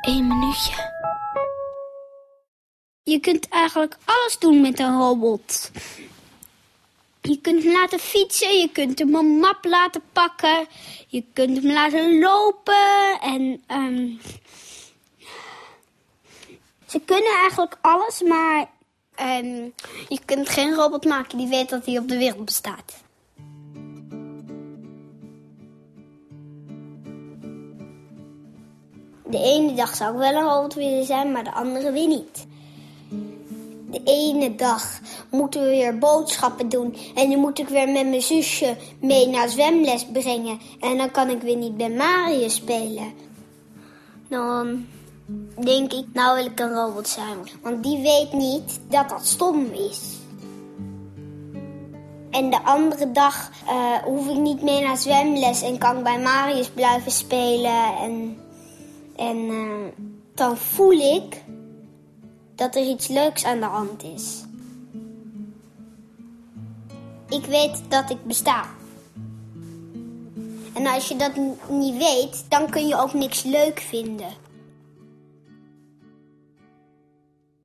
Één minuutje. Je kunt eigenlijk alles doen met een robot. Je kunt hem laten fietsen, je kunt hem een map laten pakken, je kunt hem laten lopen en ehm ze kunnen eigenlijk alles, maar ehm je kunt geen robot maken die weet dat hij op de wereld bestaat. De ene dag zou ik wel een robot willen zijn, maar de andere weer niet. De ene dag moeten we weer boodschappen doen. En dan moet ik weer met mijn zusje mee naar zwemles brengen. En dan kan ik weer niet bij Mario spelen. Dan denk ik, nou wil ik een robot zijn. Want die weet niet dat dat stom is. En de andere dag eh, hoef ik niet mee naar zwemles en kan ik bij Marius blijven spelen. En, en eh, dan voel ik dat er iets leuks aan de hand is. Ik weet dat ik besta. En als je dat niet weet, dan kun je ook niks leuk vinden.